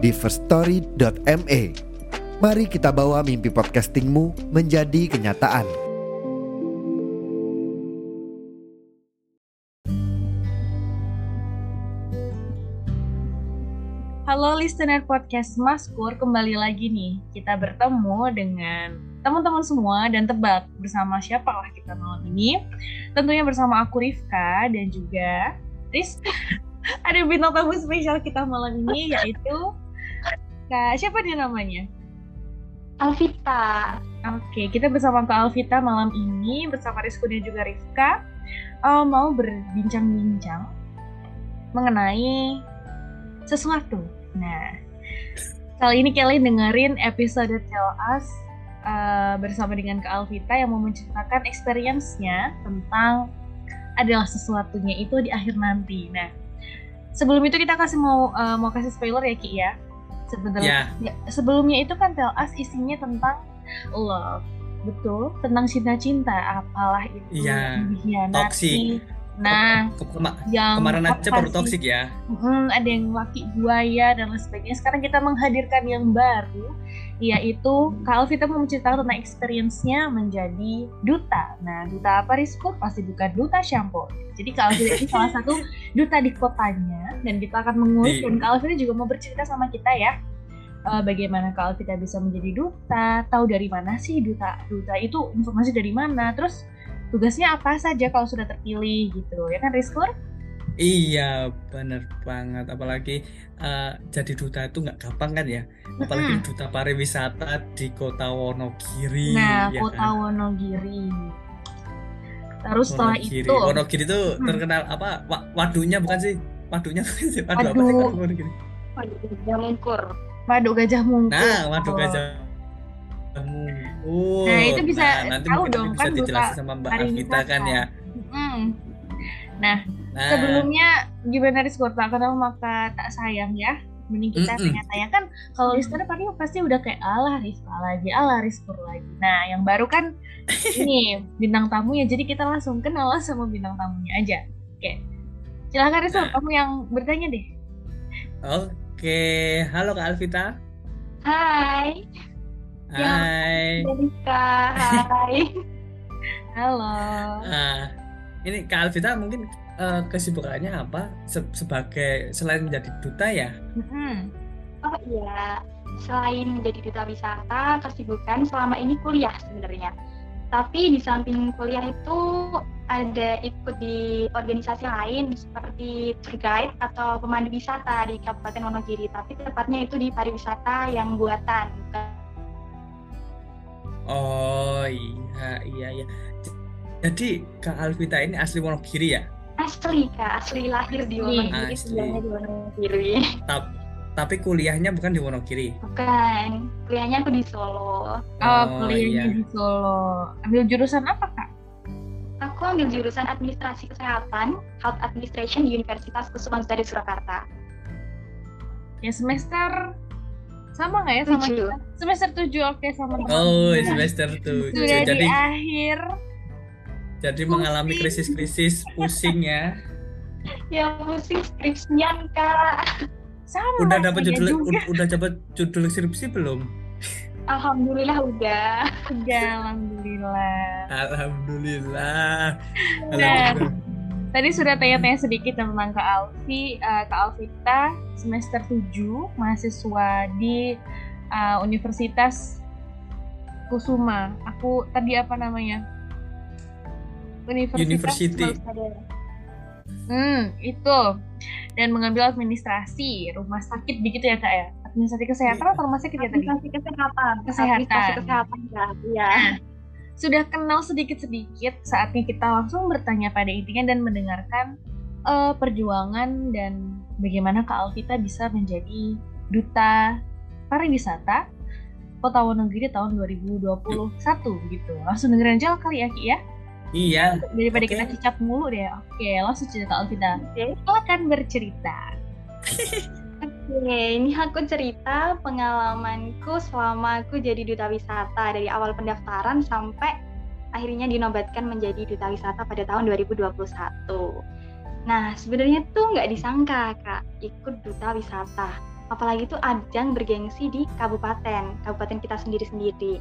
di firststory.me. Mari kita bawa mimpi podcastingmu menjadi kenyataan. Halo listener podcast Maskur, kembali lagi nih. Kita bertemu dengan teman-teman semua dan tebak bersama siapa lah kita malam ini. Tentunya bersama aku Rifka dan juga Riz. Ada bintang tamu spesial kita malam ini yaitu Kak, siapa dia namanya? Alvita. Oke, kita bersama Kak Alvita malam ini bersama Rizko dan juga Rifka uh, mau berbincang-bincang mengenai sesuatu. Nah, kali ini kalian dengerin episode Tell Us uh, bersama dengan Kak Alvita yang mau menceritakan experience-nya tentang adalah sesuatunya itu di akhir nanti. Nah, sebelum itu kita kasih mau uh, mau kasih spoiler ya Ki ya. Sebenarnya Ya. ya, sebelumnya itu kan Tell Us isinya tentang love. Betul, tentang cinta-cinta apalah itu Iya, dikhianati. toxic. Nah, Ke- kema- yang kemarin aja baru toxic ya. Mm, ada yang laki buaya dan lain sebagainya. Sekarang kita menghadirkan yang baru, yaitu Kak Alvita mau menceritakan tentang experience-nya menjadi duta. Nah, duta apa Rizko? Pasti bukan duta shampoo. Jadi Kak Alvita ini salah satu duta di kotanya dan kita akan mengurus Di- dan Kak Alvita juga mau bercerita sama kita ya. eh, bagaimana Kak Alvita bisa menjadi duta, tahu dari mana sih duta duta itu informasi dari mana, terus tugasnya apa saja kalau sudah terpilih gitu ya kan Rizko? Iya, bener banget. Apalagi eh, jadi duta itu nggak gampang kan ya. Apalagi duta pariwisata di kota Wonogiri. Nah, ya Kota kan? Wonogiri. Terus setelah Wonogiri. itu, Wonogiri itu Hmm. terkenal apa? Wa- wadunya bukan sih? Wadunya bukan sih? Wadu apa sih Waduh. kalau Wonogiri? Waduh, Gajah Mungkur. Nah, wadu gajah. Oh, Nah, itu bisa nanti tahu mungkin dong, bisa kan duta dijelasin sama Mbak Alvita kan ya. Mm. Nah, Nah, sebelumnya gimana Rizko? Tak kenal maka tak sayang ya. Mending kita Mm-mm. tanya-tanya kan kalau listener pasti pasti udah kayak alah Rizka lagi, alah Rizko lagi. Nah, yang baru kan ini bintang tamunya. Jadi kita langsung kenal lah sama bintang tamunya aja. Oke. Silakan Rizko, Nah. kamu yang bertanya deh. Oke, halo Kak Alvita. Hai, Ya. Hai. Jessica. Hai. Halo. Nah, ini Kak Alvita mungkin eh, kesibukannya apa Se- sebagai selain menjadi duta ya? Mm-mm. Oh iya, selain menjadi duta wisata, kesibukan selama ini kuliah sebenarnya. Tapi di samping kuliah itu ada ikut di organisasi lain seperti tour guide atau pemandu wisata di Kabupaten Wonogiri. Tapi tepatnya itu di pariwisata yang buatan. Oh iya iya iya. Jadi Kak Alvita ini asli Wonogiri ya? Asli kak, asli lahir di. Wonogiri, sebenarnya di Wonogiri. Tap- tapi kuliahnya bukan di Wonogiri. Bukan, kuliahnya aku di Solo. Oh, kuliahnya iya. di Solo. Ambil jurusan apa, Kak? Aku ambil jurusan Administrasi Kesehatan, Health Administration di Universitas Kusuma dari Surakarta. Ya semester sama nggak ya sama Tujuh. kita? Semester 7 oke sama teman. Oh, semester tujuh. Sudah Jadi di akhir. Jadi mengalami krisis-krisis pusing ya. Ya pusing skripsian kak. Sama. Udah dapat judul juga. udah, dapat judul skripsi belum? Alhamdulillah udah. Udah, alhamdulillah. Alhamdulillah. Nah, Alhamdulillah. tadi sudah tanya-tanya sedikit tentang Kak Alfi, eh, Kak Alvita semester 7 mahasiswa di eh, Universitas Kusuma. Aku tadi apa namanya? Universitas University. Hmm, itu. Dan mengambil administrasi rumah sakit begitu ya kak ya? Administrasi kesehatan atau rumah sakit ya tadi? Administrasi Kesehatan. Kesehatan. Administrasi Kesehatan kak. Iya. Sudah kenal sedikit-sedikit, saatnya kita langsung bertanya pada intinya dan mendengarkan eh, perjuangan dan bagaimana Kak Alvita bisa menjadi duta pariwisata Kota Wonogiri tahun 2021 gitu. Langsung dengerin aja kali ya Ki ya. Iya. Daripada Oke. kita cicat mulu deh. Oke, langsung cerita Alvita. Oke. Silakan bercerita. Oke, ini aku cerita pengalamanku selama aku jadi duta wisata dari awal pendaftaran sampai akhirnya dinobatkan menjadi duta wisata pada tahun 2021. Nah, sebenarnya tuh nggak disangka kak ikut duta wisata. Apalagi tuh ajang bergengsi di kabupaten, kabupaten kita sendiri-sendiri.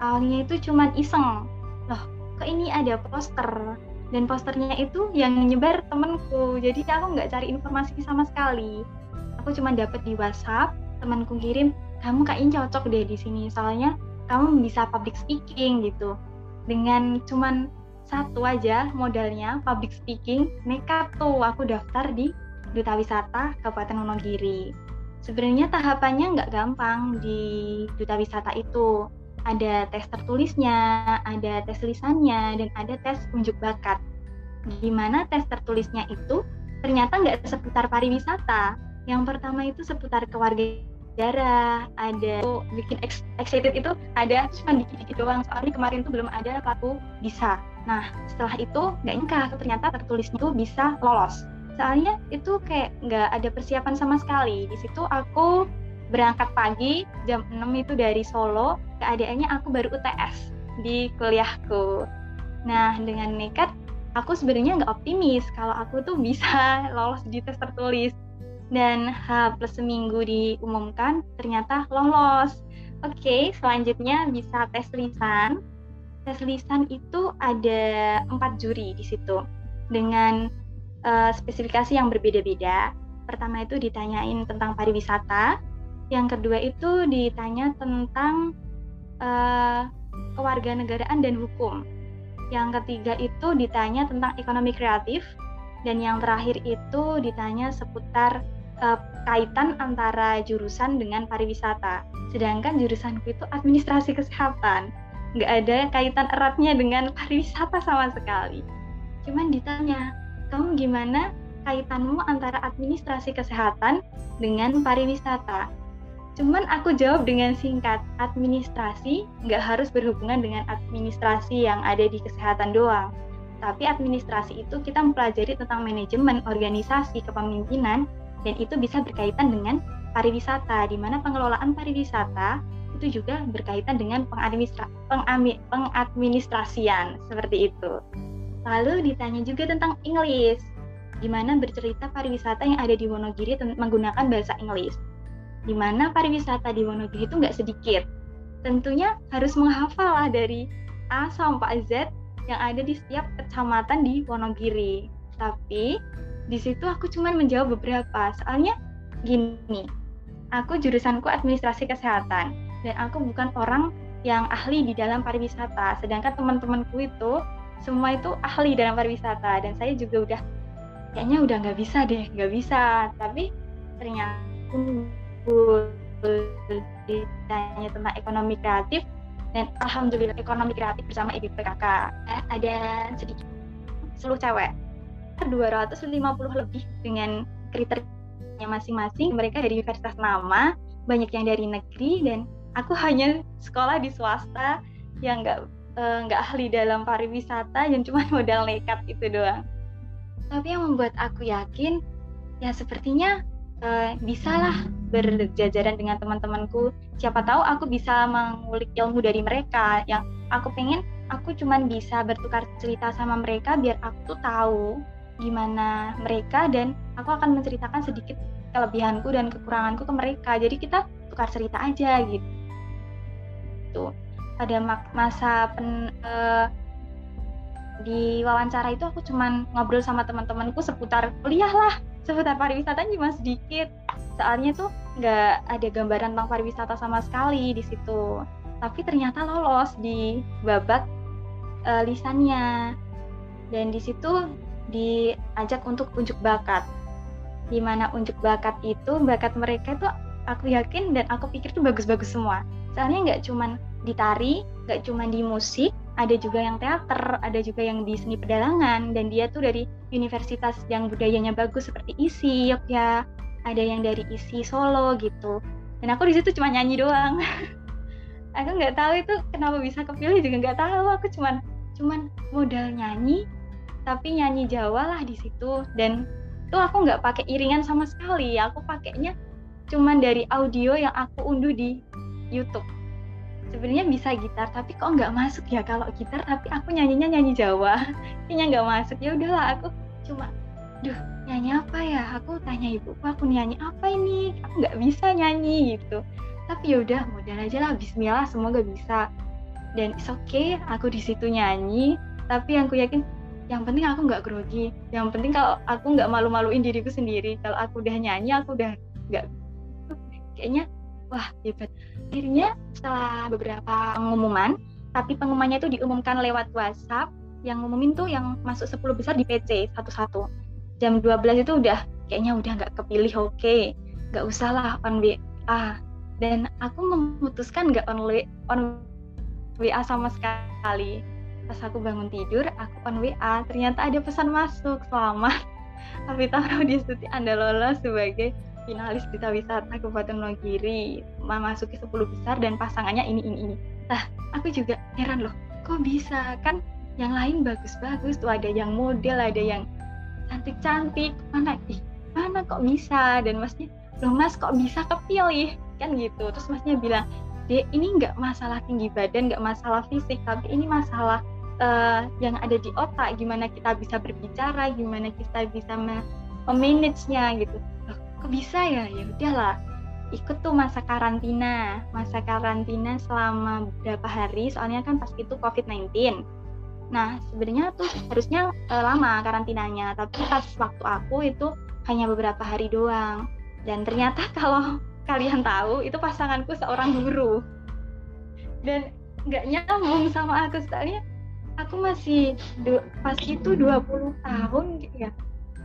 Awalnya itu cuman iseng, loh kok ini ada poster? Dan posternya itu yang nyebar temenku jadi aku nggak cari informasi sama sekali. Aku cuma dapat di WhatsApp temanku kirim kamu kayaknya cocok deh di sini soalnya kamu bisa public speaking gitu. Dengan cuman satu aja modalnya public speaking nekat tuh aku daftar di duta wisata Kabupaten Wonogiri. Sebenarnya tahapannya nggak gampang di duta wisata itu ada tes tertulisnya, ada tes lisannya, dan ada tes unjuk bakat. Di mana tes tertulisnya itu ternyata nggak seputar pariwisata. Yang pertama itu seputar kewarganegaraan, ada bikin ex- excited itu ada cuma dikit-dikit doang. Soalnya kemarin tuh belum ada aku bisa. Nah setelah itu nggak nyangka ternyata tertulisnya itu bisa lolos. Soalnya itu kayak nggak ada persiapan sama sekali. Di situ aku berangkat pagi jam 6 itu dari Solo keadaannya aku baru UTS di kuliahku. Nah dengan nekat aku sebenarnya nggak optimis kalau aku tuh bisa lolos di tes tertulis. Dan H plus seminggu diumumkan ternyata lolos. Oke selanjutnya bisa tes lisan. Tes lisan itu ada empat juri di situ dengan uh, spesifikasi yang berbeda-beda. Pertama itu ditanyain tentang pariwisata yang kedua itu ditanya tentang uh, kewarganegaraan dan hukum. Yang ketiga itu ditanya tentang ekonomi kreatif dan yang terakhir itu ditanya seputar uh, kaitan antara jurusan dengan pariwisata. Sedangkan jurusanku itu administrasi kesehatan, nggak ada kaitan eratnya dengan pariwisata sama sekali. Cuman ditanya, kamu gimana kaitanmu antara administrasi kesehatan dengan pariwisata? Cuman aku jawab dengan singkat, administrasi nggak harus berhubungan dengan administrasi yang ada di kesehatan doang. Tapi administrasi itu kita mempelajari tentang manajemen, organisasi, kepemimpinan, dan itu bisa berkaitan dengan pariwisata, di mana pengelolaan pariwisata itu juga berkaitan dengan pengadministra pengami pengadministrasian, seperti itu. Lalu ditanya juga tentang Inggris, gimana bercerita pariwisata yang ada di Wonogiri menggunakan bahasa Inggris di mana pariwisata di Wonogiri itu nggak sedikit. Tentunya harus menghafal lah dari A sampai Z yang ada di setiap kecamatan di Wonogiri. Tapi di situ aku cuma menjawab beberapa. Soalnya gini, aku jurusanku administrasi kesehatan dan aku bukan orang yang ahli di dalam pariwisata. Sedangkan teman-temanku itu semua itu ahli dalam pariwisata dan saya juga udah kayaknya udah nggak bisa deh, nggak bisa. Tapi ternyata ditanya tentang ekonomi kreatif dan alhamdulillah ekonomi kreatif bersama IBPKK ada sedikit seluruh cewek. 250 lebih dengan kriteria masing-masing. Mereka dari universitas nama banyak yang dari negeri dan aku hanya sekolah di swasta yang nggak nggak ahli dalam pariwisata dan cuma modal nekat itu doang. Tapi yang membuat aku yakin ya sepertinya uh, bisalah berjajaran dengan teman-temanku. Siapa tahu aku bisa mengulik ilmu dari mereka. Yang aku pengen aku cuman bisa bertukar cerita sama mereka biar aku tuh tahu gimana mereka dan aku akan menceritakan sedikit kelebihanku dan kekuranganku ke mereka. Jadi kita tukar cerita aja gitu. Tuh pada masa pen, uh, di wawancara itu aku cuman ngobrol sama teman-temanku seputar kuliah lah seputar pariwisata cuma sedikit. Soalnya tuh nggak ada gambaran tentang pariwisata sama sekali di situ. Tapi ternyata lolos di babak uh, lisannya. Dan di situ diajak untuk unjuk bakat. Di mana unjuk bakat itu bakat mereka itu aku yakin dan aku pikir tuh bagus-bagus semua. Soalnya nggak cuman di tari nggak cuman di musik ada juga yang teater, ada juga yang di seni pedalangan, dan dia tuh dari universitas yang budayanya bagus seperti ISI, Yogyakarta, ada yang dari ISI Solo gitu. dan aku di situ cuma nyanyi doang. Aku nggak tahu itu kenapa bisa kepilih juga nggak tahu. Aku cuman cuman modal nyanyi tapi nyanyi Jawa lah di situ. Dan tuh aku nggak pakai iringan sama sekali. Aku pakainya cuman dari audio yang aku unduh di YouTube sebenarnya bisa gitar tapi kok nggak masuk ya kalau gitar? Tapi aku nyanyinya nyanyi Jawa. Kayaknya nggak masuk. Ya udahlah aku cuma duh nyanyi apa ya? Aku tanya ibuku aku nyanyi apa ini? Aku nggak bisa nyanyi gitu. Tapi ya udah modal aja lah. Bismillah semoga bisa. Dan it's okay aku di situ nyanyi. Tapi yang aku yakin yang penting aku nggak grogi. Yang penting kalau aku nggak malu-maluin diriku sendiri. Kalau aku udah nyanyi aku udah nggak kayaknya wah hebat akhirnya setelah beberapa pengumuman tapi pengumumannya itu diumumkan lewat WhatsApp yang ngumumin tuh yang masuk 10 besar di PC satu-satu. Jam 12 itu udah kayaknya udah nggak kepilih oke. Okay. nggak usah lah on WA dan aku memutuskan nggak on, on WA sama sekali. Pas aku bangun tidur aku on WA ternyata ada pesan masuk selamat. Tapi tahu di situ anda lolos sebagai finalis Duta Wisata Kabupaten Nogiri memasuki 10 besar dan pasangannya ini ini ini. Nah, aku juga heran loh, kok bisa? Kan yang lain bagus-bagus tuh ada yang model, ada yang cantik-cantik, mana? Ih, mana kok bisa? Dan masnya loh mas kok bisa kepilih? Kan gitu. Terus masnya bilang dek ini nggak masalah tinggi badan nggak masalah fisik tapi ini masalah uh, yang ada di otak. Gimana kita bisa berbicara gimana kita bisa memanage-nya gitu kok bisa ya? Ya udahlah ikut tuh masa karantina. Masa karantina selama beberapa hari? Soalnya kan pas itu covid-19 nah sebenarnya tuh harusnya uh, lama karantinanya. Tapi pas waktu aku itu hanya beberapa hari doang. Dan ternyata kalau kalian tahu itu pasanganku seorang guru. Dan nggak nyambung sama aku. Soalnya aku masih pas itu 20 tahun gitu ya.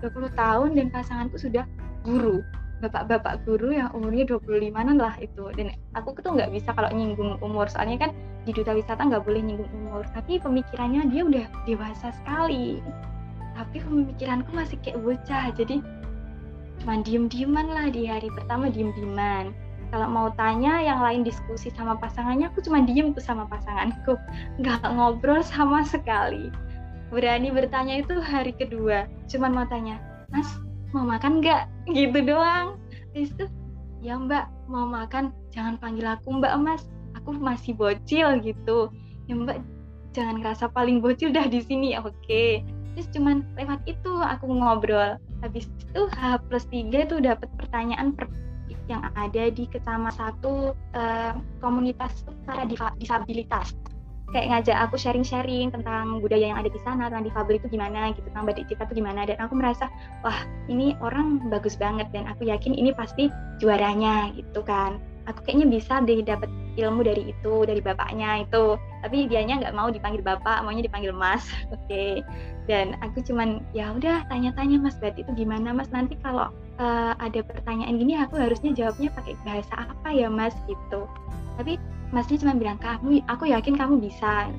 20 tahun dan pasanganku sudah guru bapak-bapak guru yang umurnya 25an lah itu. Dan aku tuh nggak bisa kalau nyinggung umur soalnya kan di duta wisata nggak boleh nyinggung umur. Tapi pemikirannya dia udah dewasa sekali. Tapi pemikiranku masih kayak bocah jadi cuma diem-dieman lah di hari pertama diem-dieman. Kalau mau tanya yang lain diskusi sama pasangannya aku cuma diem tuh sama pasanganku. Nggak ngobrol sama sekali. Berani bertanya itu hari kedua cuman mau tanya mas mau makan nggak? Gitu doang. Terus tuh ya mbak mau makan. Jangan panggil aku mbak mas. Aku masih bocil gitu. Ya mbak jangan ngerasa paling bocil dah di sini. Oke. Terus cuman lewat itu aku ngobrol. Habis itu H plus tiga tuh dapat pertanyaan per yang ada di kecamatan satu uh, komunitas para disabilitas kayak ngajak aku sharing-sharing tentang budaya yang ada di sana tentang difabel itu gimana gitu tentang batik cipta itu gimana. Dan aku merasa wah ini orang bagus banget dan aku yakin ini pasti juaranya gitu kan. Aku kayaknya bisa deh dapat ilmu dari itu dari bapaknya itu. Tapi dianya nggak mau dipanggil bapak maunya dipanggil mas. Oke. Okay. dan aku cuman ya udah tanya-tanya mas berarti itu gimana? Mas nanti kalau uh, ada pertanyaan gini aku harusnya jawabnya pakai bahasa apa ya mas? Gitu. Tapi masnya cuma bilang kamu aku yakin kamu bisa.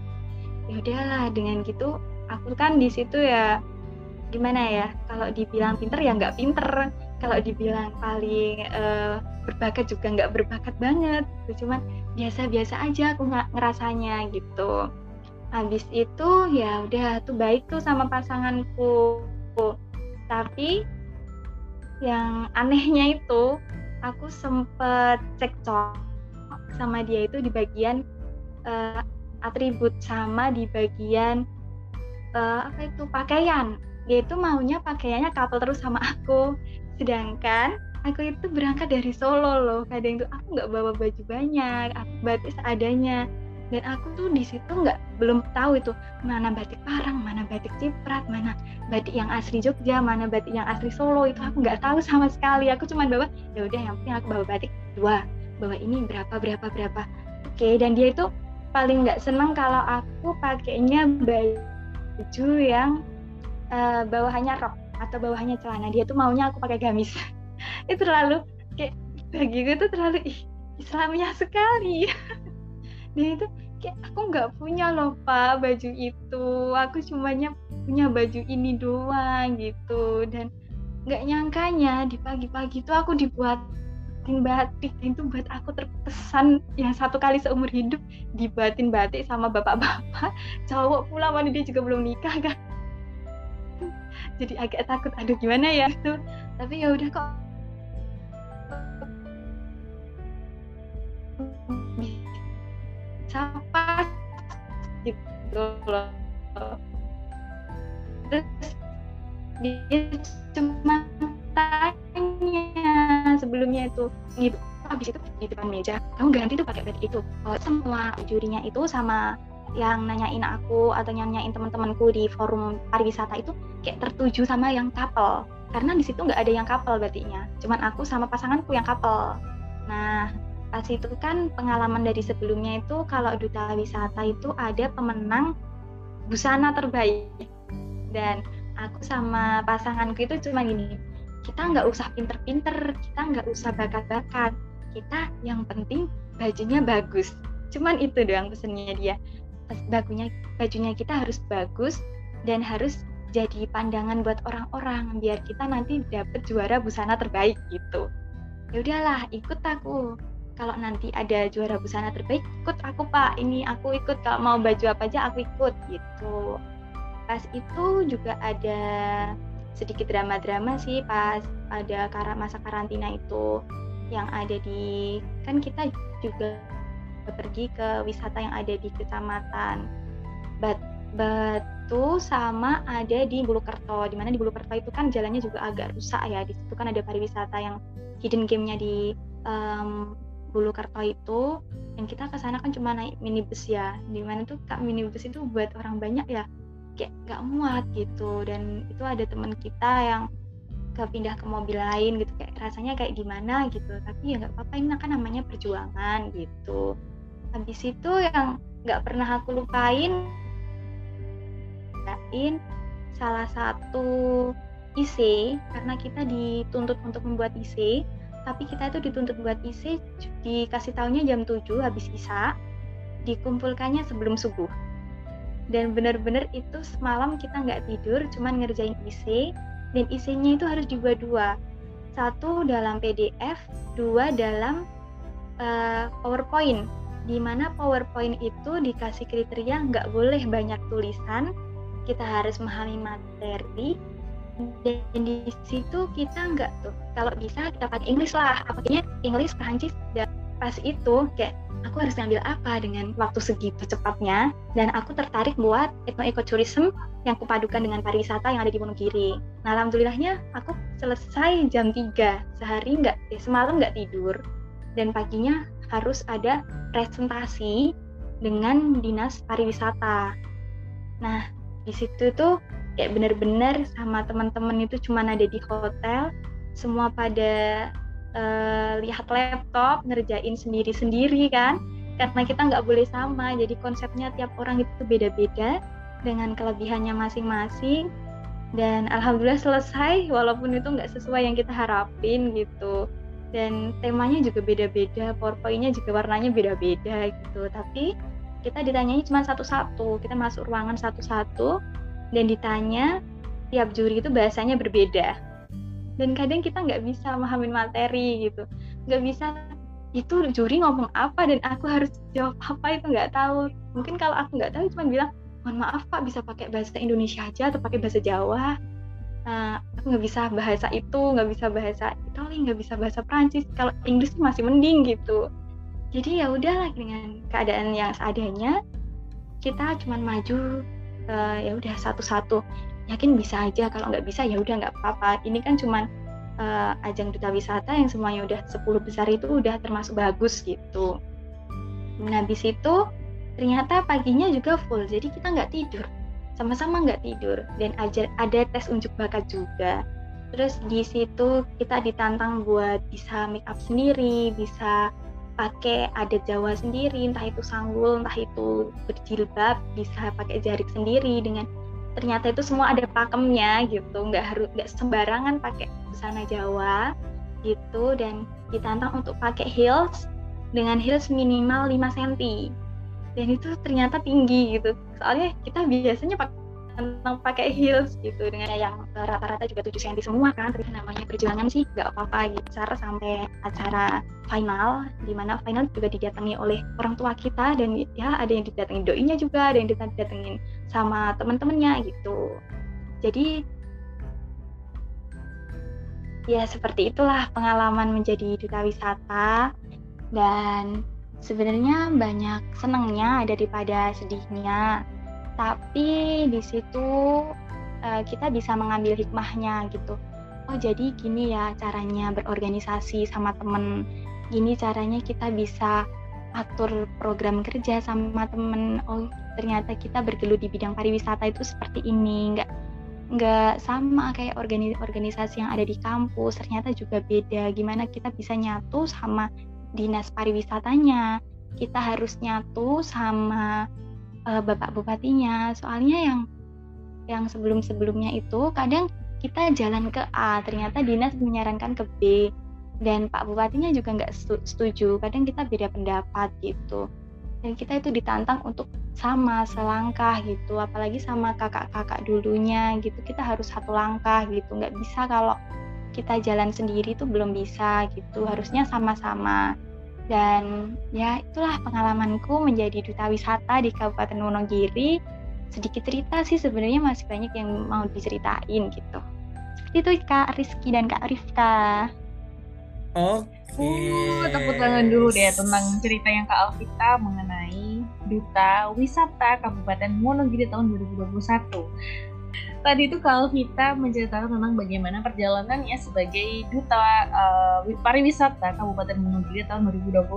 Ya udahlah dengan gitu aku kan di situ ya gimana ya kalau dibilang pinter ya nggak pinter. Kalau dibilang paling uh, berbakat juga nggak berbakat banget. Cuman biasa-biasa aja aku ngerasanya gitu. Habis itu ya udah tuh baik tuh sama pasanganku. Tapi yang anehnya itu aku sempet cekcok sama dia itu di bagian uh, atribut sama di bagian uh, apa itu pakaian. Dia itu maunya pakaiannya couple terus sama aku. Sedangkan aku itu berangkat dari Solo loh. Kadang itu aku nggak bawa baju banyak aku batik seadanya dan aku tuh di situ nggak belum tahu itu mana batik Parang mana batik Ciprat mana batik yang asli Jogja mana batik yang asli Solo itu aku nggak tahu sama sekali. Aku cuma bawa ya udah yang penting aku bawa batik dua bahwa ini berapa berapa berapa. Oke dan dia itu paling nggak senang kalau aku pakainya baju yang uh, bawahannya rok atau bawahannya celana. Dia tuh maunya aku pakai gamis. Itu terlalu kayak bagi gue tuh terlalu ih Islamnya sekali dan itu kayak aku nggak punya loh pak baju itu. Aku cumanya punya baju ini doang gitu. Dan nggak nyangkanya di pagi-pagi tuh aku dibuat batik. Itu buat aku terkesan yang satu kali seumur hidup dibatin batik sama bapak-bapak. Cowok pula mana dia juga belum nikah kan? Jadi agak takut aduh gimana ya? Itu tapi ya udah kok gitu loh terus dia cuma tanya sebelumnya itu gitu habis itu di depan meja. Kamu ganti tuh pakai batik itu. Oh, semua jurinya itu sama yang nanyain aku atau nanyain teman-temanku di forum pariwisata itu kayak tertuju sama yang couple. Karena di situ nggak ada yang couple batiknya cuman aku sama pasanganku yang couple. Nah pas itu kan pengalaman dari sebelumnya itu kalau duta wisata itu ada pemenang busana terbaik. Dan aku sama pasanganku itu cuma gini kita nggak usah pinter-pinter kita nggak usah bakat-bakat kita yang penting bajunya bagus. Cuman itu doang pesennya dia. Bagunya bajunya kita harus bagus dan harus jadi pandangan buat orang-orang biar kita nanti dapet juara busana terbaik gitu. Ya udahlah ikut aku kalau nanti ada juara busana terbaik ikut aku pak. Ini aku ikut kalau mau baju apa aja aku ikut gitu. Pas itu juga ada sedikit drama-drama sih pas ada masa karantina itu yang ada di kan kita juga pergi ke wisata yang ada di kecamatan Bat, Batu sama ada di Bulukerto. Di mana di Bulukerto itu kan jalannya juga agak rusak ya. Di situ kan ada pariwisata yang hidden game-nya di um, Bulukerto itu yang kita ke sana kan cuma naik minibus ya. Di mana tuh kak minibus itu buat orang banyak ya. Kayak gak muat gitu. Dan itu ada teman kita yang kepindah ke mobil lain gitu. Kayak rasanya kayak gimana gitu. Tapi ya nggak apa-apa ini kan namanya perjuangan gitu. Habis itu yang nggak pernah aku lupain lain salah satu IC karena kita dituntut untuk membuat IC tapi kita itu dituntut buat IC dikasih tahunya jam 7 habis Isa dikumpulkannya sebelum subuh. Dan benar-benar itu semalam kita nggak tidur cuman ngerjain IC dan IC-nya itu harus dibuat dua. Satu dalam PDF dua dalam uh, PowerPoint di mana PowerPoint itu dikasih kriteria nggak boleh banyak tulisan. Kita harus memahami materi dan di situ kita nggak tuh kalau bisa kita pakai English lah apakahnya English Prancis dan pas itu kayak aku harus ngambil apa dengan waktu segitu cepatnya dan aku tertarik buat etno ecotourism yang kupadukan dengan pariwisata yang ada di Wonogiri. Nah alhamdulillahnya aku selesai jam 3 sehari nggak eh, semalam nggak tidur dan paginya harus ada presentasi dengan dinas pariwisata. Nah di situ tuh kayak bener-bener sama teman-teman itu cuma ada di hotel semua pada uh, lihat laptop ngerjain sendiri-sendiri kan. Karena kita nggak boleh sama jadi konsepnya tiap orang itu beda-beda dengan kelebihannya masing-masing. Dan alhamdulillah selesai walaupun itu nggak sesuai yang kita harapin gitu. Dan temanya juga beda-beda powerpointnya juga warnanya beda-beda gitu. Tapi kita ditanyanya cuma satu-satu kita masuk ruangan satu-satu dan ditanya tiap juri itu bahasanya berbeda. Dan kadang kita nggak bisa memahami materi gitu. Nggak bisa itu juri ngomong apa dan aku harus jawab apa itu nggak tahu. Mungkin kalau aku nggak tahu cuma bilang mohon maaf pak bisa pakai bahasa Indonesia aja atau pakai bahasa Jawa? Nah aku nggak bisa bahasa itu nggak bisa bahasa Italia nggak bisa bahasa Prancis kalau Inggris masih mending gitu. Jadi ya udahlah dengan keadaan yang seadanya kita cuma maju uh, ya udah satu-satu. Yakin bisa aja kalau nggak bisa ya udah nggak apa-apa. Ini kan cuman uh, ajang duta wisata yang semuanya udah 10 besar itu udah termasuk bagus gitu. Nah habis itu ternyata paginya juga full jadi kita nggak tidur. Sama-sama nggak tidur dan aja ada tes unjuk bakat juga. Terus di situ kita ditantang buat bisa make up sendiri bisa pakai adat Jawa sendiri entah itu sanggul entah itu berjilbab bisa pakai jarik sendiri dengan ternyata itu semua ada pakemnya gitu. Nggak harus nggak sembarangan pakai busana Jawa gitu dan ditantang untuk pakai heels dengan heels minimal 5 cm dan itu ternyata tinggi gitu. Soalnya kita biasanya pakai senang pakai heels gitu. Dengan yang rata-rata juga 7 cm semua kan tapi namanya perjuangan sih nggak apa-apa gitu. Acara sampai acara final di mana final juga didatangi oleh orang tua kita dan ya ada yang didatangi doinya juga ada yang didatengin sama teman-temannya gitu. Jadi ya seperti itulah pengalaman menjadi duta wisata. Dan sebenarnya banyak senangnya daripada sedihnya tapi di situ uh, kita bisa mengambil hikmahnya gitu. Oh jadi gini ya caranya berorganisasi sama temen. Gini caranya kita bisa atur program kerja sama temen. Oh ternyata kita bergelut di bidang pariwisata itu seperti ini. Nggak nggak sama kayak organisasi yang ada di kampus. Ternyata juga beda. Gimana kita bisa nyatu sama dinas pariwisatanya? Kita harus nyatu sama uh, bapak bupatinya. Soalnya yang yang sebelum sebelumnya itu kadang kita jalan ke A ternyata dinas menyarankan ke B dan pak bupatinya juga nggak setuju. Kadang kita beda pendapat gitu. Dan kita itu ditantang untuk sama selangkah gitu apalagi sama kakak-kakak dulunya gitu. Kita harus satu langkah gitu. Nggak bisa kalau kita jalan sendiri tuh belum bisa gitu. Harusnya sama-sama dan ya itulah pengalamanku menjadi duta wisata di Kabupaten Wonogiri sedikit cerita sih sebenarnya masih banyak yang mau diceritain gitu seperti itu Kak Rizky dan Kak Rifka Oke. Uh, tepuk tangan dulu deh tentang cerita yang Kak Alvita mengenai Duta Wisata Kabupaten Wonogiri tahun 2021. Tadi itu Kak Alvita menceritakan tentang bagaimana perjalanannya sebagai Duta uh, Pariwisata Kabupaten Wonogiri tahun 2021.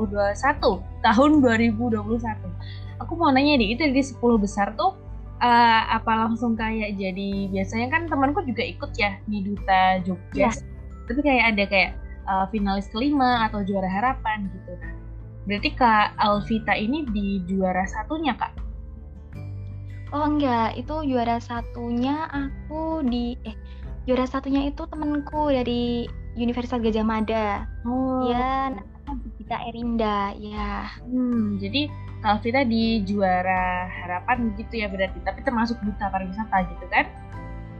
Tahun 2021. Aku mau nanya deh, itu di 10 besar tuh uh, apa langsung kayak jadi biasanya kan temanku juga ikut ya di Duta Jogja. Ya. Tapi kayak ada kayak uh, finalis kelima atau juara harapan gitu. Berarti Kak Alvita ini di juara satunya Kak? Oh enggak, itu juara satunya aku di eh juara satunya itu temenku dari Universitas Gajah Mada. Oh. Ya, namanya Gita Erinda, ya. Hmm, jadi Alvita di juara harapan gitu ya berarti, tapi termasuk duta pariwisata gitu kan?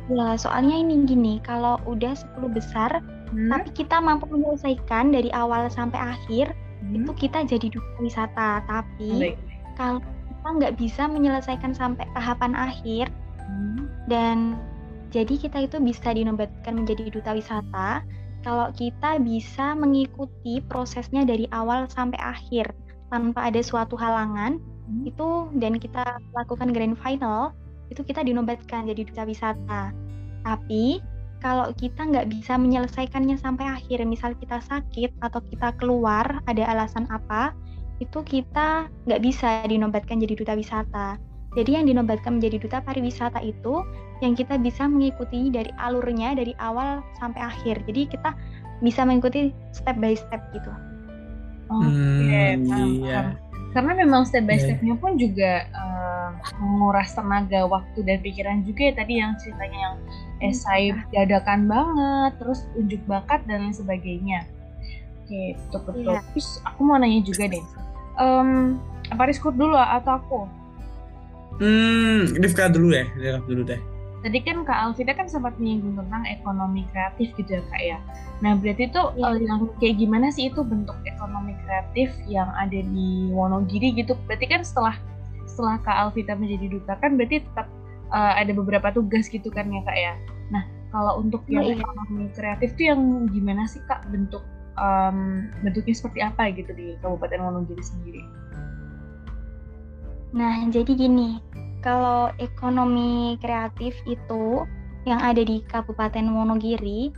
Ya, soalnya ini gini, kalau udah 10 besar hmm. tapi kita mampu menyelesaikan dari awal sampai akhir hmm. itu kita jadi duta wisata tapi Baik. kalau kita nggak bisa menyelesaikan sampai tahapan akhir hmm. dan jadi kita itu bisa dinobatkan menjadi duta wisata kalau kita bisa mengikuti prosesnya dari awal sampai akhir tanpa ada suatu halangan hmm. itu dan kita lakukan grand final itu kita dinobatkan jadi duta wisata tapi kalau kita nggak bisa menyelesaikannya sampai akhir, misal kita sakit atau kita keluar ada alasan apa, itu kita nggak bisa dinobatkan jadi duta wisata. Jadi yang dinobatkan menjadi duta pariwisata itu yang kita bisa mengikuti dari alurnya dari awal sampai akhir. Jadi kita bisa mengikuti step by step gitu. Oke, okay, hmm, iya. Karena memang step by iya. stepnya pun juga uh, menguras tenaga, waktu dan pikiran juga ya tadi yang ceritanya yang esai dadakan banget, terus unjuk bakat dan lain sebagainya. Oke, betul betul. Yeah. Terus aku mau nanya juga deh, um, apa dulu atau aku? Hmm, Rifka dulu ya, Rifka dulu deh. Tadi kan Kak Alvida kan sempat menyinggung tentang ekonomi kreatif gitu ya Kak ya. Nah berarti itu ya. uh, yang kayak gimana sih itu bentuk ekonomi kreatif yang ada di Wonogiri gitu? Berarti kan setelah setelah Kak Alvita menjadi duta kan berarti tetap uh, ada beberapa tugas gitu kan ya kak ya. Nah kalau untuk yang iya. ekonomi kreatif tuh yang gimana sih kak bentuk um, bentuknya seperti apa gitu di Kabupaten Wonogiri sendiri? Nah jadi gini, kalau ekonomi kreatif itu yang ada di Kabupaten Wonogiri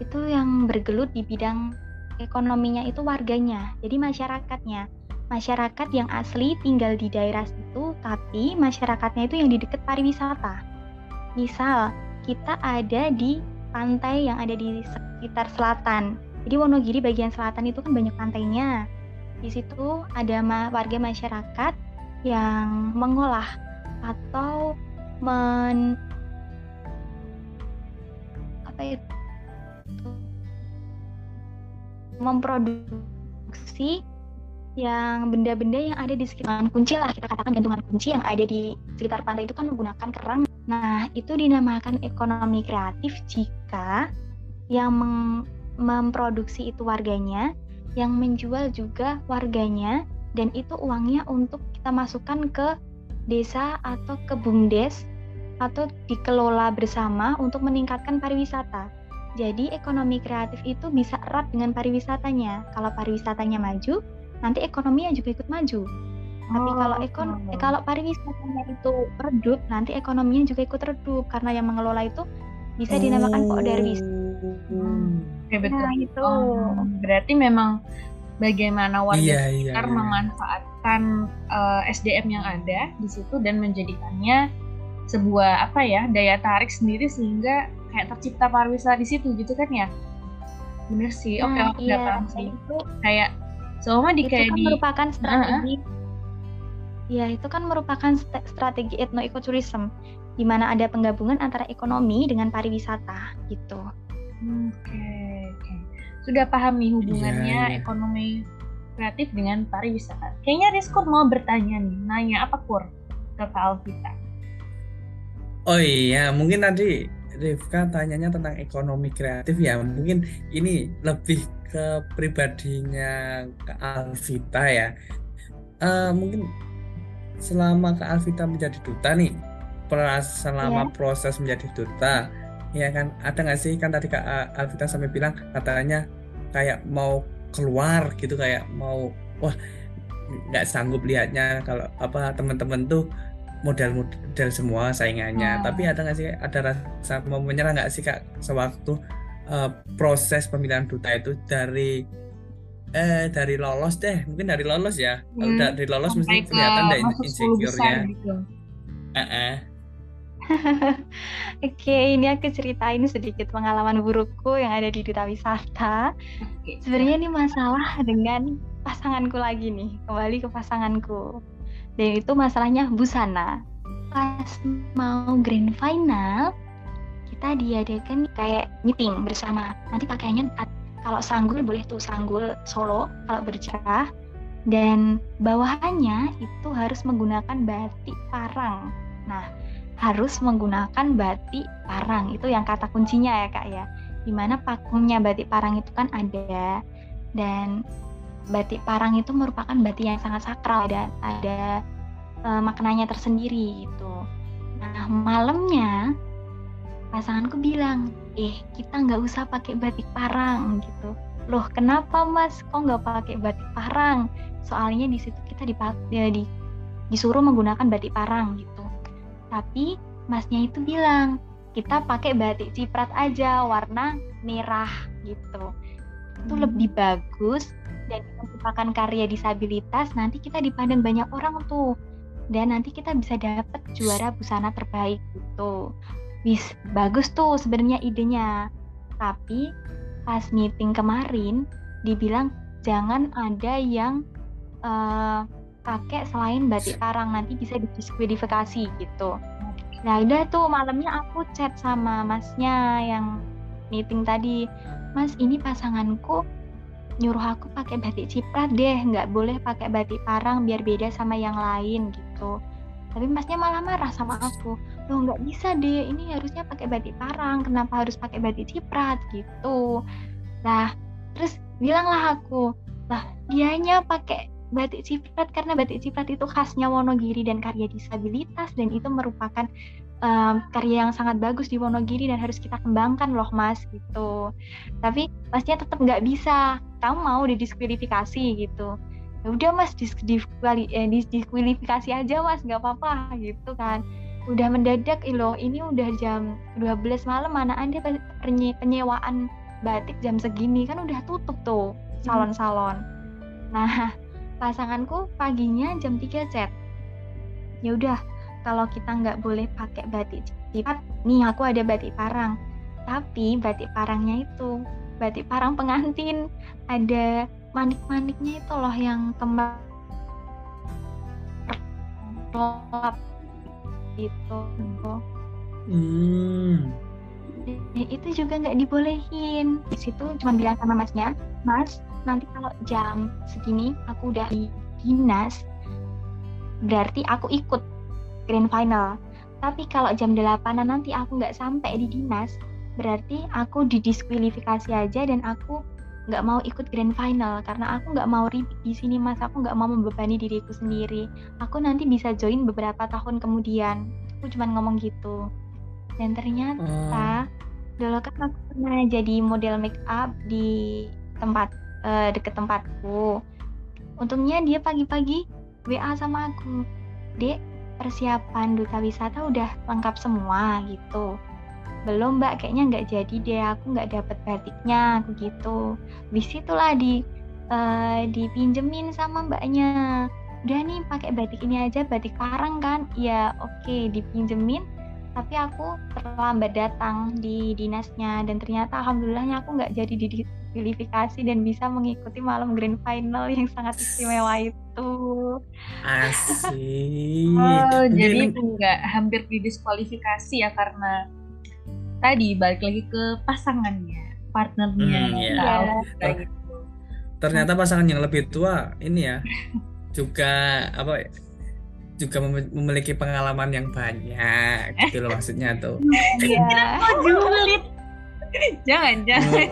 itu yang bergelut di bidang ekonominya itu warganya, jadi masyarakatnya masyarakat yang asli tinggal di daerah situ, tapi masyarakatnya itu yang di dekat pariwisata. Misal, kita ada di pantai yang ada di sekitar selatan. Jadi Wonogiri bagian selatan itu kan banyak pantainya. Di situ ada warga masyarakat yang mengolah atau men apa itu memproduksi yang benda-benda yang ada di sekitar kunci lah kita katakan gantungan kunci yang ada di sekitar pantai itu kan menggunakan kerang. Nah, itu dinamakan ekonomi kreatif jika yang memproduksi itu warganya, yang menjual juga warganya, dan itu uangnya untuk kita masukkan ke desa atau ke BUMDes atau dikelola bersama untuk meningkatkan pariwisata. Jadi ekonomi kreatif itu bisa erat dengan pariwisatanya. Kalau pariwisatanya maju, nanti ekonominya juga ikut maju. Tapi kalau oh, ekon oh. kalau pariwisatanya itu redup, nanti ekonominya juga ikut redup karena yang mengelola itu bisa dinamakan. Poderwis. Hmm. Ya betul. Nah, itu. Oh, berarti memang bagaimana warga iya, iya sekitar iya, iya. memanfaatkan uh, eh, SDM yang ada di situ dan menjadikannya sebuah apa ya daya tarik sendiri sehingga kayak tercipta pariwisata di situ gitu kan ya bener sih oke nah, oke iya, paham sih itu kayak selama di kayak kan di merupakan strategi uh -uh. ya itu kan merupakan strategi etno ekoturism di mana ada penggabungan antara ekonomi dengan pariwisata gitu oke okay, okay. sudah paham nih hubungannya yeah, yeah. ekonomi kreatif dengan pariwisata kayaknya Rizkur mau bertanya nih nanya apa kur ke Kak Alvita Oh iya, mungkin tadi Rifka tanyanya tentang ekonomi kreatif ya mungkin ini lebih ke pribadinya ke Alvita ya uh, mungkin selama ke Alvita menjadi duta nih selama yeah. proses menjadi duta ya kan ada nggak sih kan tadi kak Alvita sampai bilang katanya kayak mau keluar gitu kayak mau wah nggak sanggup lihatnya kalau apa teman-teman tuh model-model semua saingannya. Hmm. Tapi ada nggak sih ada rasa mau menyerah nggak sih kak sewaktu uh, proses pemilihan duta itu dari eh dari lolos deh mungkin dari lolos ya hmm. kalau dari lolos mesti kelihatan deh insecure-nya. Gitu. Uh -uh. Oke, ini aku ceritain sedikit pengalaman burukku yang ada di duta wisata. Okay. Sebenarnya ini masalah dengan pasanganku lagi nih, kembali ke pasanganku. Dan itu masalahnya busana. Pas mau grand final kita diadakan kayak meeting bersama. Nanti pakaiannya kalau sanggul boleh tuh sanggul solo kalau bercerah. Dan bawahannya itu harus menggunakan batik parang. Nah harus menggunakan batik parang itu yang kata kuncinya ya kak ya di mana pakungnya batik parang itu kan ada dan batik parang itu merupakan batik yang sangat sakral dan ada uh, maknanya tersendiri gitu. Nah malamnya pasanganku bilang, eh kita nggak usah pakai batik parang gitu. Loh kenapa mas? Kok nggak pakai batik parang? Soalnya di situ kita dipakai di, disuruh menggunakan batik parang gitu. Tapi masnya itu bilang kita pakai batik ciprat aja warna merah gitu itu hmm. lebih bagus dan merupakan karya disabilitas nanti kita dipandang banyak orang tuh dan nanti kita bisa dapat juara busana terbaik gitu. Wis bagus tuh sebenarnya idenya. Tapi pas meeting kemarin dibilang jangan ada yang uh, pakai selain batik parang nanti bisa didiskualifikasi gitu. Nah udah tuh malamnya aku chat sama masnya yang meeting tadi, Mas ini pasanganku nyuruh aku pakai batik ciprat deh, nggak boleh pakai batik parang biar beda sama yang lain gitu. Tapi masnya malah marah sama aku. Loh nggak bisa deh, ini harusnya pakai batik parang, kenapa harus pakai batik ciprat gitu. Nah, terus bilanglah aku, lah dianya pakai batik ciprat karena batik ciprat itu khasnya Wonogiri dan karya disabilitas dan itu merupakan um, karya yang sangat bagus di Wonogiri dan harus kita kembangkan loh mas gitu. Tapi pastinya tetap nggak bisa. Kamu mau didiskualifikasi gitu. Ya udah mas diskuali eh, diskualifikasi aja mas nggak apa-apa gitu kan. Udah mendadak loh ini udah jam 12 malam mana anda penye penyewaan batik jam segini? Kan udah tutup tuh hmm. salon-salon. Nah pasanganku paginya jam 3 chat. Ya udah kalau kita nggak boleh pakai batik ciprat nih aku ada batik parang. Tapi batik parangnya itu batik parang pengantin. Ada manik-maniknya itu loh yang kembang gitu. Hmm. Nah, itu juga nggak dibolehin. Di situ cuma bilang sama masnya mas nanti kalau jam segini aku udah di dinas berarti aku ikut grand final. Tapi kalau jam 8 nanti aku nggak sampai di dinas, berarti aku didiskualifikasi aja dan aku nggak mau ikut grand final. Karena aku nggak mau ribet di sini mas. Aku nggak mau membebani diriku sendiri. Aku nanti bisa join beberapa tahun kemudian. Aku cuma ngomong gitu. Dan ternyata oh. dulu kan aku pernah jadi model make up di tempat uh, deket tempatku. Untungnya dia pagi-pagi WA sama aku. Dek persiapan duta wisata udah lengkap semua gitu. Belum mbak. Kayaknya nggak jadi deh. Aku nggak dapet batiknya aku gitu. Bis itulah di uh, dipinjemin sama mbaknya. Udah nih pakai batik ini aja batik parang kan? Ya oke okay, dipinjemin. Tapi aku terlambat datang di dinasnya. Dan ternyata alhamdulillahnya aku nggak jadi didiskualifikasi dan bisa mengikuti malam grand final yang sangat istimewa itu. Asik. Oh, jadi nggak hampir didiskualifikasi ya karena tadi balik lagi ke pasangannya partnernya. Hmm, ya. Ter gitu. ternyata pasangan yang lebih tua ini ya juga apa juga memiliki pengalaman yang banyak gitu loh maksudnya tuh. Iya. Julid jangan jangan.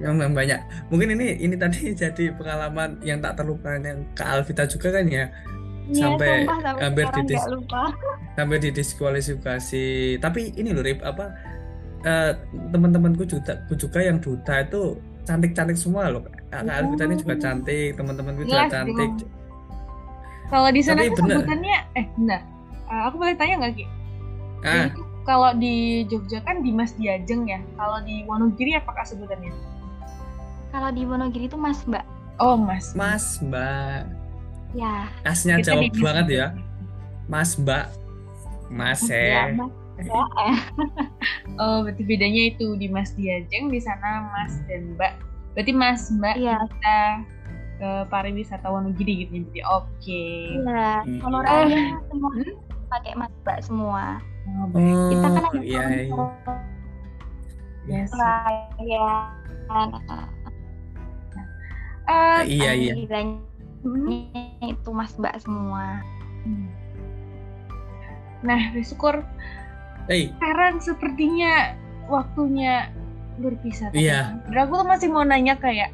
Yang banyak mungkin ini ini tadi jadi pengalaman yang tak terlupakan yang ke Alvita juga kan ya. Ya, sampai sumpah, hampir didis sampai didiskualifikasi. Tapi ini loh Rip apa uh, teman-temanku juga juga yang duta itu cantik-cantik semua loh. Kak oh. Alvita ini juga cantik teman-temanku juga cantik. kalau di sana tuh sebutannya eh benar uh, aku boleh tanya nggak ki? Ah. Kalau di Jogja kan Dimas Diajeng ya kalau di Wonogiri apakah sebutannya kalau di Wonogiri itu Mas Mbak oh Mas Mas Mbak ya asnya jawab banget ya Mas Mbak Mas ya, oh, berarti bedanya itu di Mas Diajeng di sana Mas dan Mbak. Berarti Mas Mbak ya. kita ke pariwisata Wonogiri gitu jadi oke. Okay. Iya, kalau eh. semua hmm? pakai Mas Mbak semua. Oh, kita kan ada iya, iya. Yes. Iya. Uh, iya iya. Itu Mas Mbak semua. Hmm. Nah, syukur hey. sekarang sepertinya waktunya berpisah. Iya. Dan aku tuh masih mau nanya kayak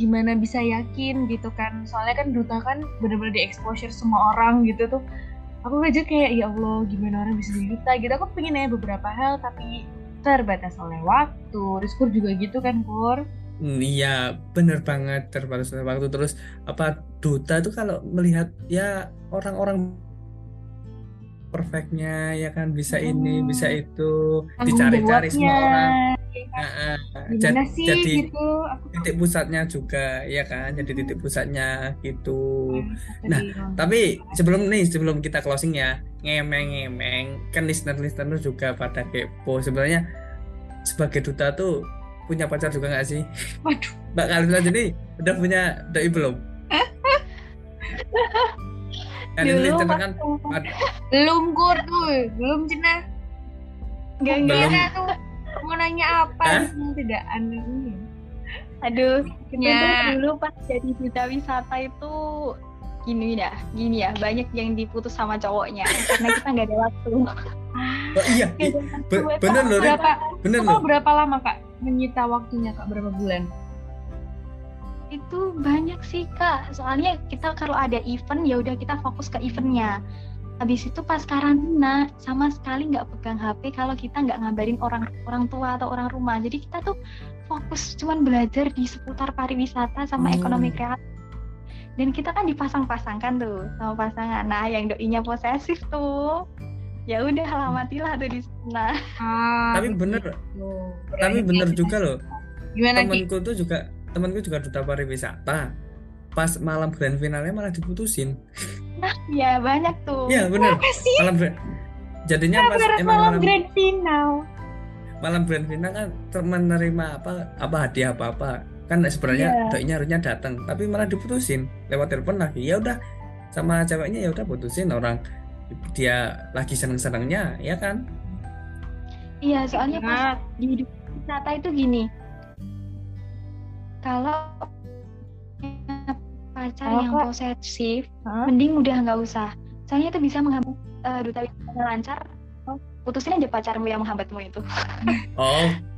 gimana bisa yakin gitu kan soalnya kan duta kan bener-bener di exposure semua orang gitu tuh aku aja kayak ya Allah gimana orang bisa duta gitu. Aku pengen nanya beberapa hal tapi terbatas oleh waktu Rizkur juga gitu kan Kur hmm, Iya bener banget terbatas oleh waktu. Terus apa duta tuh kalau melihat ya orang-orang perfectnya ya kan bisa hmm. ini bisa itu dicari-cari semua orang nah, jadi, sih, jadi gitu? titik pusatnya juga ya kan jadi titik pusatnya gitu nah tapi sebelum nih sebelum kita closing ya ngemeng-ngemeng kan listener-listener juga pada kepo sebenarnya sebagai duta tuh punya pacar juga nggak sih? Waduh. Mbak Kalina jadi udah punya doi belum? dulu ini kan belum gur tuh belum cina nggak nggak tuh mau nanya apa tidak aneh aduh ya. dulu pas jadi duta wisata itu gini dah gini ya banyak yang diputus sama cowoknya karena kita nggak ada waktu. Oh, iya bener loh berapa bener loh. berapa lama kak menyita waktunya kak? Berapa bulan itu banyak sih kak. Soalnya kita kalau ada event ya udah kita fokus ke eventnya. Habis itu pas karantina sama sekali nggak pegang HP kalau kita nggak ngabarin orang orang tua atau orang rumah. Jadi kita tuh fokus cuman belajar di seputar pariwisata sama hmm. ekonomi kreatif. Dan kita kan dipasang-pasangkan tuh sama pasangan. Nah yang doinya posesif tuh ya udah alamatilah tuh di sana. Ah, tapi bener. tapi bener juga loh. Gimana temanku tuh juga temanku juga duta pariwisata. Pas malam grand finalnya malah diputusin. Nah ya banyak tuh. Iya benar malam grand jadinya pas emang malam, grand final? Malam grand final kan menerima apa apa hadiah apa apa kan sebenarnya yeah. doinya harusnya datang tapi malah diputusin. Lewat telepon lagi. Ya udah sama ceweknya ya udah putusin orang. Dia lagi seneng senengnya ya kan? Iya soalnya pas di hidup wisata itu gini kalau pacar oh, yang posesif, huh? mending udah nggak usah. Soalnya itu bisa menghambat uh, duta wisata lancar, oh, putusin aja pacarmu yang menghambatmu itu.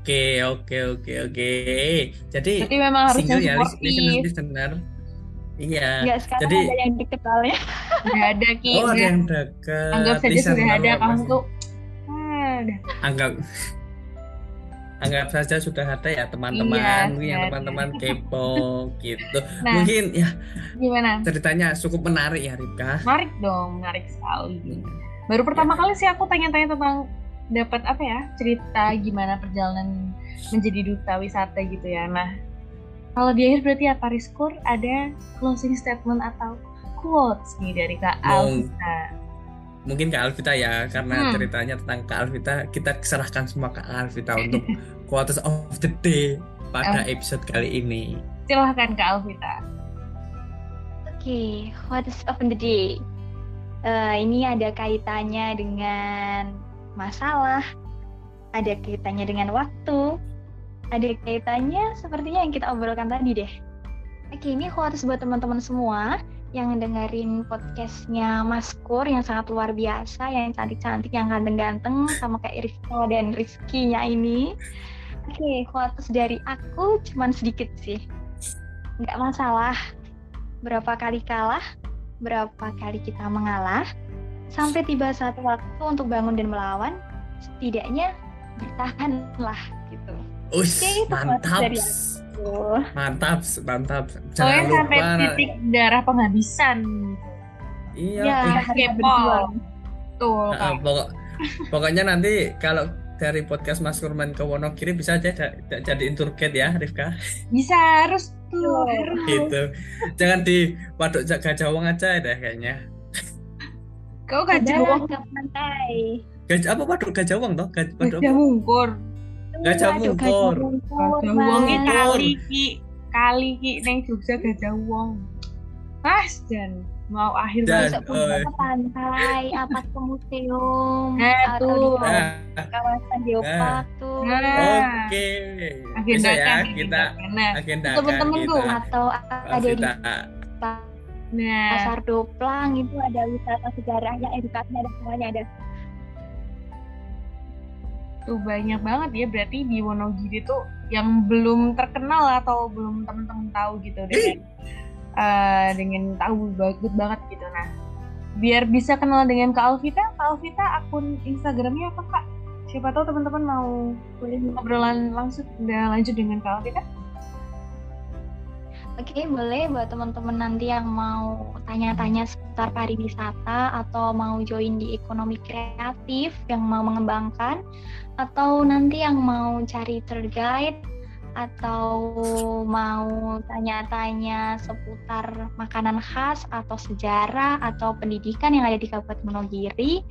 Oke, oke, oke, oke. Jadi Berarti memang harus single ya, listener, listener. Iya. Enggak sekarang Jadi ada yang deket soalnya. Udah ada Ki, oh ada yang dekat. Anggap saja sudah ada kamu tuh. Ah, udah. Anggap anggap saja sudah ada ya teman-teman Iya, mungkin yang teman-teman kepo gitu. Nah, Mungkin ya gimana? ceritanya cukup menarik ya Ripka. Menarik dong, menarik sekali. Baru pertama kali sih aku tanya-tanya tentang dapat apa ya cerita gimana perjalanan menjadi duta wisata gitu ya. Nah, kalau di akhir berarti apa Rizkur ada closing statement atau quotes nih dari Kak Alvita. Mungkin Kak Alvita ya karena Hmm. ceritanya tentang Kak Alvita kita serahkan semua ke Alvita untuk quotes of the day pada episode kali ini. Silahkan Kak Alvita. Oke, what is of the day? Eh, ini ada kaitannya dengan masalah, ada kaitannya dengan waktu, ada kaitannya sepertinya yang kita obrolkan tadi deh. Oke, ini quotes buat teman-teman semua yang dengerin podcastnya Mas Kur yang sangat luar biasa, yang cantik-cantik, yang ganteng-ganteng, sama kayak Rizka dan Rizky-nya ini. Oke, quotes dari aku cuman sedikit sih. Nggak masalah berapa kali kalah, berapa kali kita mengalah, sampai tiba satu waktu untuk bangun dan melawan, setidaknya bertahanlah gitu. Ush, Oke, itu mantap. dari Tuh. Mantap, mantap. Soalnya Jangan sampai lupa. titik darah penghabisan. Iya, Ya, Kepo. berjuang. Tuh, Nah, Kak. pokok, pokoknya nanti kalau dari podcast Mas Kurman ke Wonogiri bisa aja ja- ja- jadiin tour guide ya Rifka Bisa harus tuh. Tuh. harus. gitu jangan di Waduk Ja- Gajah Wong aja deh kayaknya Kau gak Ada jauh. ke pantai. Gajah apa Waduk Gajah Wong toh Gaj- Waduk Gajah mungkur. Gajah Mungkur. Gajah. Mungkur. kali ki. Kali ki neng Jogja gajah wong. Mas dan mau akhir Dan-. Besok ke pantai, apa ke museum, Nah, atau tuh. di nah kawasan geopark tuh, Nah. oke bisa ya kita. Nah, agendakan Teman-teman tuh, kita atau ada di nah, Pasar Doplang itu ada wisata sejarahnya, edukasinya ada semuanya ada. tuh banyak banget ya berarti di Wonogiri tuh yang belum terkenal atau belum temen-temen tahu gitu dengan eh, dengan tahu bagus banget gitu. Nah biar bisa kenal dengan Kak Alvita Kak Alvita akun Instagramnya apa Kak? Siapa tahu teman-teman mau boleh ngobrolan langsung udah lanjut dengan Kak Alvita Oke, boleh buat teman-teman nanti yang mau tanya-tanya seputar pariwisata atau mau join di ekonomi kreatif yang mau mengembangkan atau nanti yang mau cari tour guide atau mau tanya-tanya seputar makanan khas atau sejarah atau pendidikan yang ada di Kabupaten Monogiri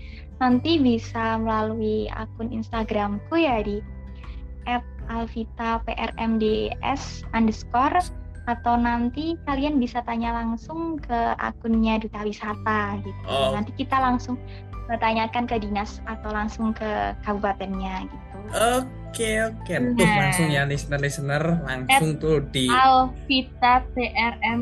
nanti bisa melalui akun Instagramku ya di @alvitaprmds underscore atau nanti kalian bisa tanya langsung ke akunnya Duta Wisata gitu. Oh. Nanti kita langsung bertanyakan ke dinas atau langsung ke kabupatennya gitu. oke oke tuh Nah. langsung ya listener listener langsung tuh di Alvita TRM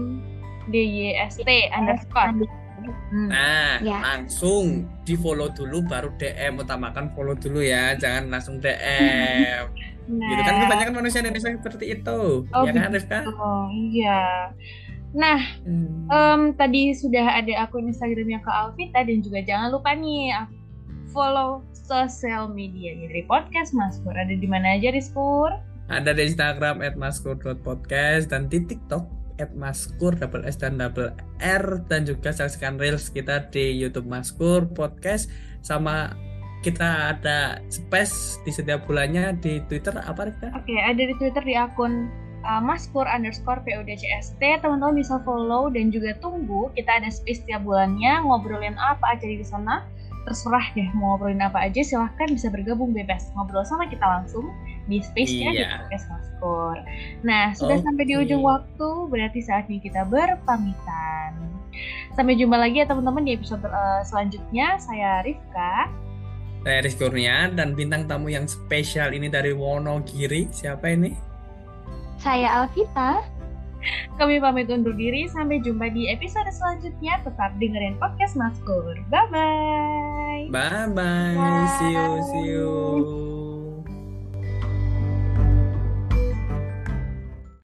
DYST underscore Hmm. Nah, Ya. langsung di follow dulu baru DM utamakan follow dulu ya, jangan langsung DM. Nah, Gitu kan kebanyakan manusia Indonesia seperti itu. Oh, ya kan, Rifka? oh, iya. Nah, Hmm. Em, tadi sudah ada akun Instagramnya Kak Alvita dan juga jangan lupa nih follow sosial media dari podcast Mas Pur. Ada di mana aja, Rizkur? Ada di Instagram @maskur.podcast dan di TikTok @maskur double S dan double R dan juga saksikan reels kita di YouTube Maskur Podcast sama kita ada space di setiap bulannya di Twitter apa Rifka? Oke, ada di Twitter di akun uh, Maspur underscore PUDCST. Teman-teman bisa follow dan juga tunggu. Kita ada space tiap bulannya ngobrolin apa aja di sana. Terserah deh mau ngobrolin apa aja. Silahkan bisa bergabung bebas ngobrol sama kita langsung di space-nya di Iya. podcast Maspur. Nah, sudah sampai di ujung waktu, berarti saatnya kita berpamitan. Sampai jumpa lagi ya teman-teman di episode uh, selanjutnya. Saya Rifka. Saya Rizky Kurnia dan bintang tamu yang spesial ini dari Wonogiri. Siapa ini? Saya Alvita. Kami pamit undur diri. Sampai jumpa di episode selanjutnya. Tetap dengerin podcast Maskur. Bye-bye. Bye bye. See you, see you.